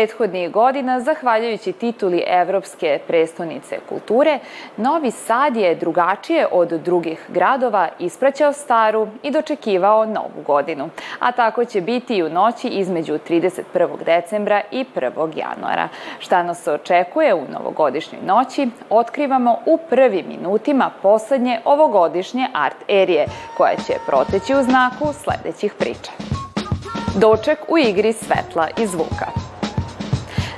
Prethodnih godina, zahvaljujući tituli Evropske prestonice kulture, Novi Sad je drugačije od drugih gradova ispraćao staru i dočekivao novu godinu. A tako će biti i u noći između 31. decembra i 1. januara. Šta nas očekuje u novogodišnjoj noći, otkrivamo u prvim minutima poslednje ovogodišnje art erije, koja će proteći u znaku sledećih priča. Doček u igri svetla i zvuka.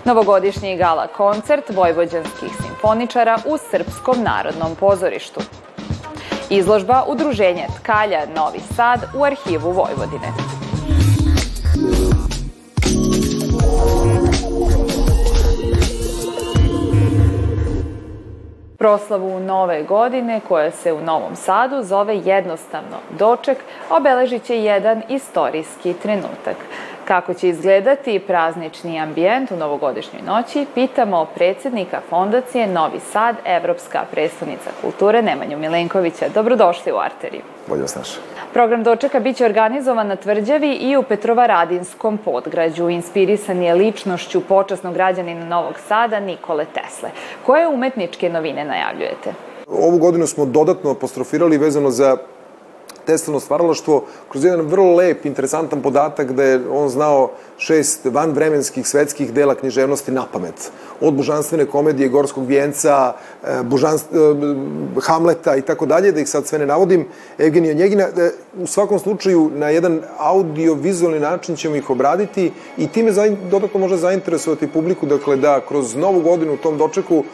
Novogodišnji gala koncert vojvođanskih simfoničara u Srpskom narodnom pozorištu. Izložba Udruženja Tkalja Novi Sad u arhivu Vojvodine. Proslavu nove godine, koja se u Novom Sadu zove jednostavno doček, obeležit će jedan istorijski trenutak. Kako će izgledati praznični ambijent u novogodišnjoj noći, pitamo predsednika Fondacije Novi Sad, Evropska predstavnica kulture Nemanju Milenkovića. Dobrodošli u Arteriju. Bolje vas naša. Program dočeka biće organizovan na Tvrđavi i u Petrovaradinskom podgrađu. Inspirisan je ličnošću počasnog građanina Novog Sada Nikole Tesle. Koje umetničke novine najavljujete? Ovu godinu smo dodatno apostrofirali vezano za Teslino stvaralaštvo kroz jedan vrlo lep, interesantan podatak da je on znao šest vanvremenskih svetskih dela književnosti na pamet. Od božanstvene komedije Gorskog vijenca, e, božanst, e, Hamleta i tako dalje, da ih sad sve ne navodim, Evgenija Njegina. E, u svakom slučaju, na jedan audio-vizualni način ćemo ih obraditi i time dodatno može zainteresovati publiku, dakle da kroz novu godinu u tom dočeku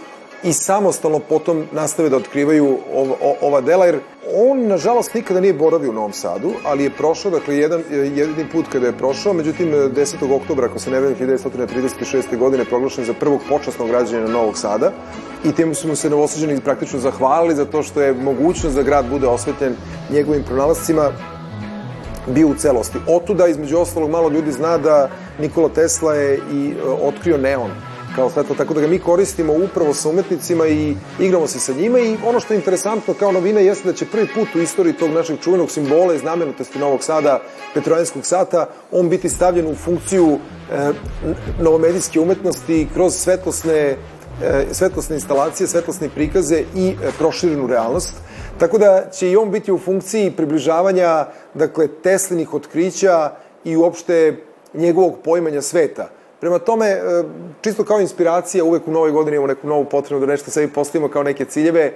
i samostalno potom nastave da otkrivaju ova, ova dela, jer on, nažalost, nikada nije boravio u Novom Sadu, ali je prošao, dakle, jedan, jedini put kada je prošao, međutim, 10. oktobra, ako se ne vrem, 1936. godine, proglašen za prvog počasnog građanina Novog Sada i tim su mu se novosađeni praktično zahvalili za to što je mogućnost da grad bude osvetljen njegovim pronalascima bio u celosti. Otuda, između ostalog, malo ljudi zna da Nikola Tesla je i e, otkrio neon kao svetlo, tako da ga mi koristimo upravo sa umetnicima i igramo se sa njima i ono što je interesantno kao novina jeste da će prvi put u istoriji tog našeg čuvenog simbola i znamenitosti Novog Sada, Petrojanskog sata, on biti stavljen u funkciju e, novomedijske umetnosti kroz svetlosne e, svetlosne instalacije, svetlosne prikaze i e, proširenu realnost. Tako da će i on biti u funkciji približavanja, dakle, Teslinih otkrića i uopšte njegovog poimanja sveta. Prema tome, e, čisto kao inspiracija, uvek u novoj godini imamo neku novu potrebu da nešto sebi postavimo kao neke ciljeve,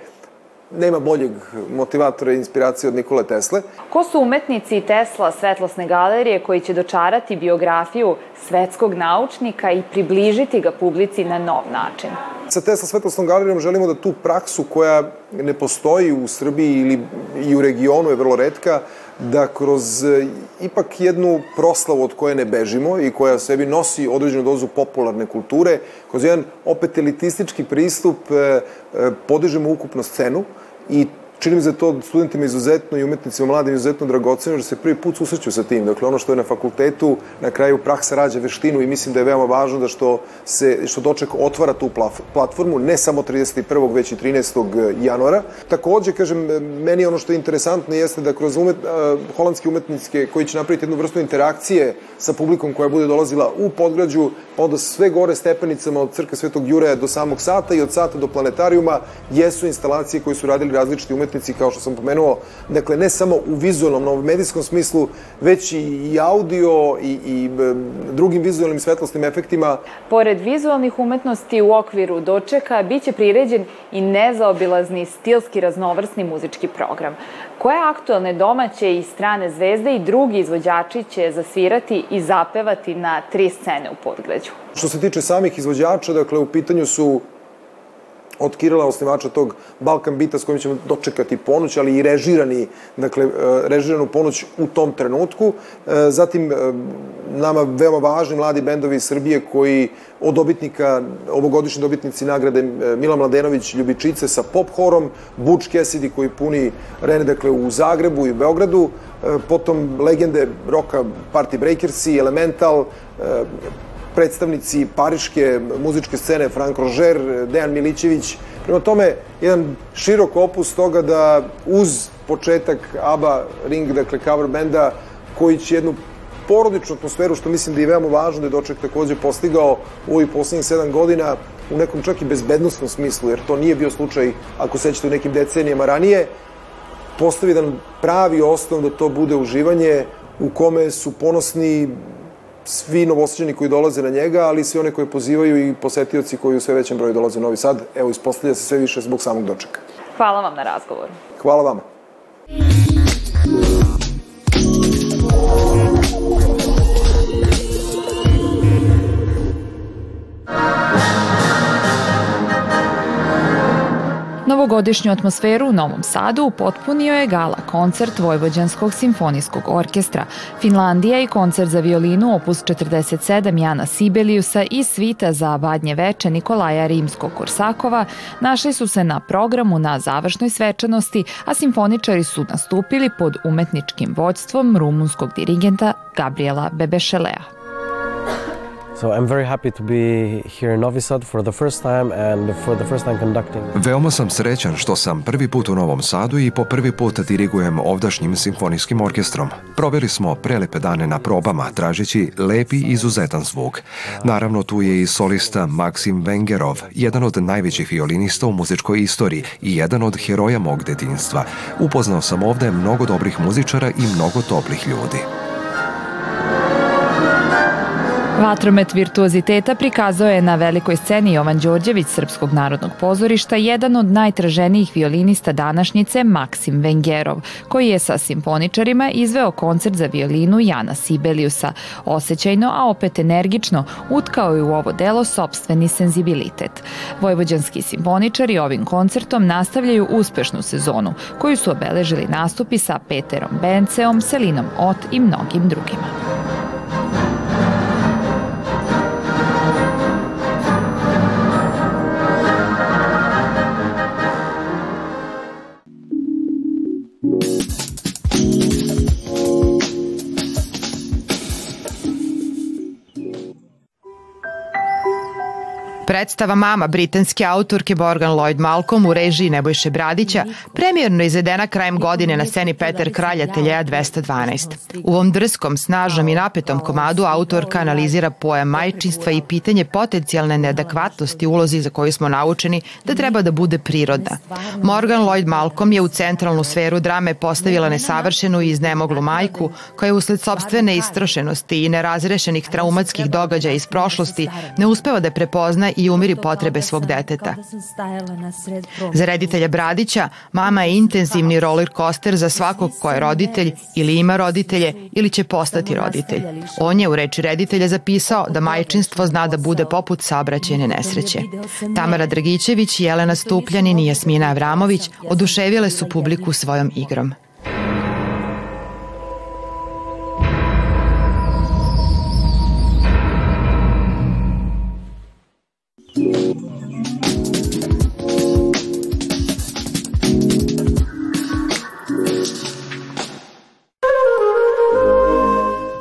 nema boljeg motivatora i inspiracije od Nikole Tesle. Ko su umetnici Tesla svetlosne galerije koji će dočarati biografiju svetskog naučnika i približiti ga publici na nov način? Sa Tesla svetlosnom galerijom želimo da tu praksu koja ne postoji u Srbiji ili i u regionu je vrlo redka, da kroz e, ipak jednu proslavu od koje ne bežimo i koja sebi nosi određenu dozu popularne kulture, kroz jedan opet elitistički pristup e, e, podižemo ukupnu scenu i čini mi se to studentima izuzetno i umetnicima mladim izuzetno dragoceno, da se prvi put susreću sa tim. Dakle, ono što je na fakultetu, na kraju praksa rađa veštinu i mislim da je veoma važno da što, se, što doček otvara tu platformu, ne samo 31. već i 13. januara. Takođe, kažem, meni ono što je interesantno jeste da kroz umet, uh, holandske umetnice koji će napraviti jednu vrstu interakcije sa publikom koja bude dolazila u podgrađu, pa onda sve gore stepenicama od crkve Svetog Jureja do samog sata i od sata do planetarijuma, jesu instalacije koje su radili različiti umetnici umetnici, kao što sam pomenuo, dakle, ne samo u vizualnom, medijskom smislu, već i audio i, i drugim vizualnim svetlosnim efektima. Pored vizualnih umetnosti u okviru dočeka, biće priređen i nezaobilazni stilski raznovrsni muzički program. Koje aktualne domaće i strane zvezde i drugi izvođači će zasvirati i zapevati na tri scene u Podgrađu? Što se tiče samih izvođača, dakle, u pitanju su od Kirila, osnivača tog Balkan Bita s kojim ćemo dočekati ponoć, ali i režirani, dakle, e, režiranu ponoć u tom trenutku. E, zatim, e, nama veoma važni mladi bendovi iz Srbije koji od dobitnika, ovogodišnji dobitnici nagrade Mila Mladenović Ljubičice sa pop horom, Butch Cassidy koji puni rene, dakle, u Zagrebu i Beogradu, potom legende roka Party Breakersi, Elemental, predstavnici pariške muzičke scene, Frank Roger, Dejan Milićević. Prema tome, jedan širok opus toga da uz početak ABBA Ring, dakle cover benda, koji će jednu porodičnu atmosferu, što mislim da je veoma važno da je Doček takođe postigao u ovih poslednjih sedam godina u nekom čak i bezbednostnom smislu, jer to nije bio slučaj, ako sećate, u nekim decenijama ranije, postavi jedan pravi osnov da to bude uživanje u kome su ponosni svi novosađani koji dolaze na njega, ali svi one koje pozivaju i posetioci koji u sve većem broju dolaze u Novi Sad. Evo, ispostavlja se sve više zbog samog dočeka. Hvala vam na razgovoru. Hvala vama. Novogodišnju atmosferu u Novom Sadu upotpunio je gala koncert Vojvođanskog simfonijskog orkestra, Finlandija i koncert za violinu opus 47 Jana Sibeliusa i svita za badnje veče Nikolaja Rimskog-Korsakova našli su se na programu na završnoj svečanosti, a simfoničari su nastupili pod umetničkim vođstvom rumunskog dirigenta Gabriela Bebešelea. So I'm very happy to be here in Novi Sad for the first time and for the first time conducting. Veoma sam srećan što sam prvi put u Novom Sadu i po prvi put dirigujem ovdašnjim simfonijskim orkestrom. Proveli smo prelepe dane na probama, tražeći lepi i izuzetan zvuk. Naravno, tu je i solista Maksim Vengerov, jedan od najvećih violinista u muzičkoj istoriji i jedan od heroja mog detinjstva. Upoznao sam ovde mnogo dobrih muzičara i mnogo toplih ljudi. Vatromet virtuoziteta prikazao je na velikoj sceni Jovan Đorđević Srpskog narodnog pozorišta jedan od najtraženijih violinista današnjice Maksim Vengerov, koji je sa simponičarima izveo koncert za violinu Jana Sibeliusa. Osećajno, a opet energično, utkao je u ovo delo sobstveni senzibilitet. Vojvođanski simponičari ovim koncertom nastavljaju uspešnu sezonu, koju su obeležili nastupi sa Peterom Benceom, Selinom Ot i mnogim drugima. Predstava Mama britanske autorke Morgan Lloyd Malcolm u režiji Nebojše Bradića premijerno izvedena krajem godine na sceni Peter Kralja Teljeja 212. U ovom drskom, snažnom i napetom komadu autorka analizira pojam majčinstva i pitanje potencijalne neadekvatnosti ulozi za koju smo naučeni da treba da bude prirodna. Morgan Lloyd Malcolm je u centralnu sferu drame postavila nesavršenu i iznemoglu majku koja je usled sobstvene istrošenosti i nerazrešenih traumatskih događaja iz prošlosti ne uspeva da prepozna umiri potrebe svog deteta. Za reditelja Bradića, mama je intenzivni roller coaster za svakog ko je roditelj ili ima roditelje ili će postati roditelj. On je u reči reditelja zapisao da majčinstvo zna da bude poput saobraćajne nesreće. Tamara Dragićević, Jelena Stupljanin i Jasmina Avramović oduševile su publiku svojom igrom.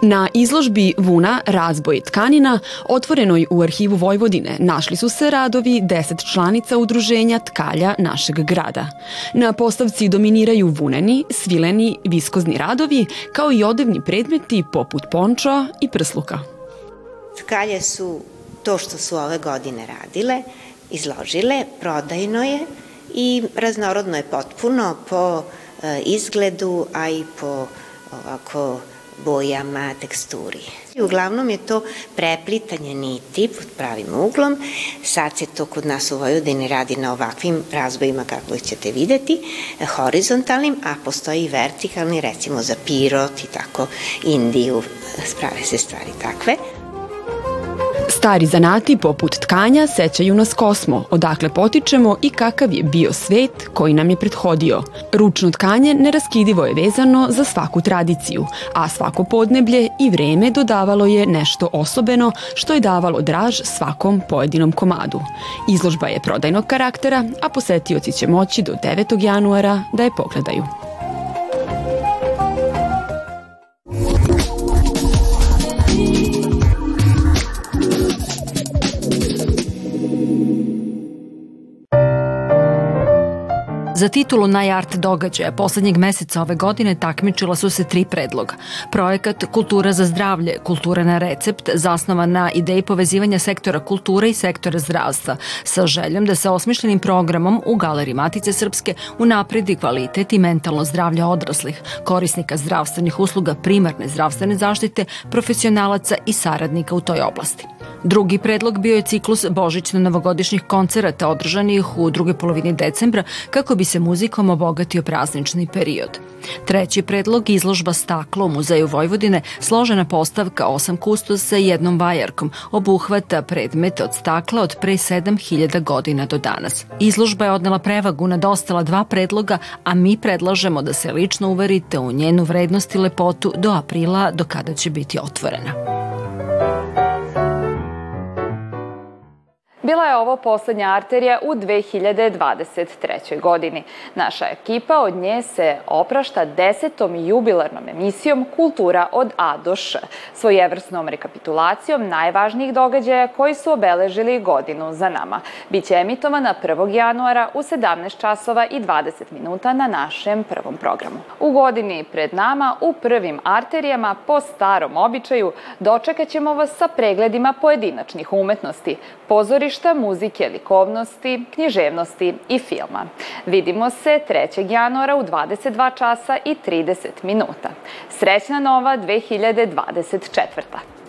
Na izložbi Vuna razboj tkanina, otvorenoj u arhivu Vojvodine, našli su se radovi 10 članica udruženja tkalja našeg grada. Na postavci dominiraju vuneni, svileni, viskozni radovi, kao i odevni predmeti poput ponča i prsluka. Tkalje su to što su ove godine radile, izložile, prodajno je i raznorodno je potpuno po e, izgledu, a i po ovako bojama, teksturi. Uglavnom je to preplitanje niti pod pravim uglom. Sad se to kod nas u Vojvodini radi na ovakvim razbojima kako ćete videti, horizontalnim, a postoji i vertikalni, recimo za pirot i tako Indiju, sprave se stvari takve. Stari zanati poput tkanja sećaju nas kosmo, odakle potičemo i kakav je bio svet koji nam je prethodio. Ručno tkanje neraskidivo je vezano za svaku tradiciju, a svako podneblje i vreme dodavalo je nešto osobeno što je davalo draž svakom pojedinom komadu. Izložba je prodajnog karaktera, a posetioci će moći do 9. januara da je pogledaju. Za titulu najart događaja poslednjeg meseca ove godine takmičila su se tri predloga. Projekat Kultura za zdravlje, kultura na recept, zasnovan na ideji povezivanja sektora kulture i sektora zdravstva, sa željom da se osmišljenim programom u Galeriji Matice Srpske unapredi kvalitet i mentalno zdravlje odraslih, korisnika zdravstvenih usluga primarne zdravstvene zaštite, profesionalaca i saradnika u toj oblasti. Drugi predlog bio je ciklus božićno-novogodišnjih koncerata održanih u drugoj polovini decembra kako bi se muzikom obogatio praznični period. Treći predlog izložba staklo u Muzeju Vojvodine, složena postavka osam kustosa i jednom vajarkom, obuhvata predmete od stakla od pre 7000 godina do danas. Izložba je odnela prevagu nad ostala dva predloga, a mi predlažemo da se lično uverite u njenu vrednost i lepotu do aprila do kada će biti otvorena. Bila je ovo poslednja arterija u 2023. godini. Naša ekipa od nje se oprašta desetom jubilarnom emisijom Kultura od A do Š, svojevrsnom rekapitulacijom najvažnijih događaja koji su obeležili godinu za nama. Biće emitovana 1. januara u 17 časova i 20 minuta na našem prvom programu. U godini pred nama u prvim arterijama po starom običaju dočekat ćemo vas sa pregledima pojedinačnih umetnosti, pozorišta, muzike, likovnosti, književnosti i filma. Vidimo se 3. januara u 22 časa i 30 minuta. Srećna nova 2024.